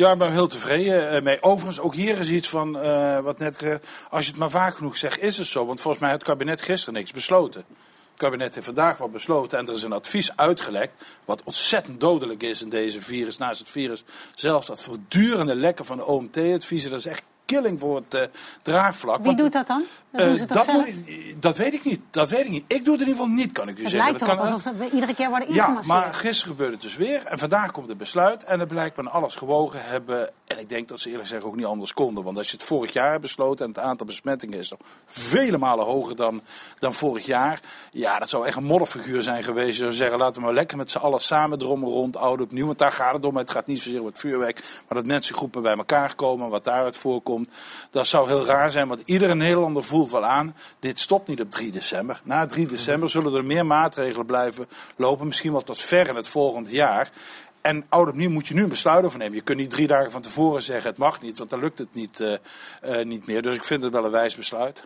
Ja, ik ben heel tevreden eh, mee. Overigens, ook hier is iets van, uh, wat net, als je het maar vaak genoeg zegt, is het zo. Want volgens mij heeft het kabinet gisteren niks besloten. Het kabinet heeft vandaag wat besloten en er is een advies uitgelekt. Wat ontzettend dodelijk is in deze virus. Naast het virus zelfs dat voortdurende lekken van de OMT-adviezen. Dat is echt killing voor het uh, draagvlak. Wie doet dat dan? Dat, uh, dat, moet, dat, weet ik niet. Dat weet ik niet. Ik doe het in ieder geval niet, kan ik u het zeggen. Lijkt dat kan alsof we iedere keer worden ingemasseerd. Ja, maar gisteren gebeurde het dus weer. En vandaag komt het besluit. En het blijkt men alles gewogen hebben. En ik denk dat ze eerlijk zeggen ook niet anders konden. Want als je het vorig jaar hebt besloten en het aantal besmettingen is nog vele malen hoger dan, dan vorig jaar. Ja, dat zou echt een modderfiguur zijn geweest. Ze zeggen, laten we maar lekker met z'n allen samen drommen rond, oude opnieuw. Want daar gaat het om. Het gaat niet zozeer om het vuurwerk. Maar dat mensengroepen bij elkaar komen, wat daaruit voorkomt. Dat zou heel raar zijn, want iedere Nederlander voelt wel aan. Dit stopt niet op 3 december. Na 3 december zullen er meer maatregelen blijven lopen. Misschien wel tot ver in het volgende jaar. En oud opnieuw moet je nu een besluit over nemen. Je kunt niet drie dagen van tevoren zeggen het mag niet, want dan lukt het niet, uh, uh, niet meer. Dus ik vind het wel een wijs besluit.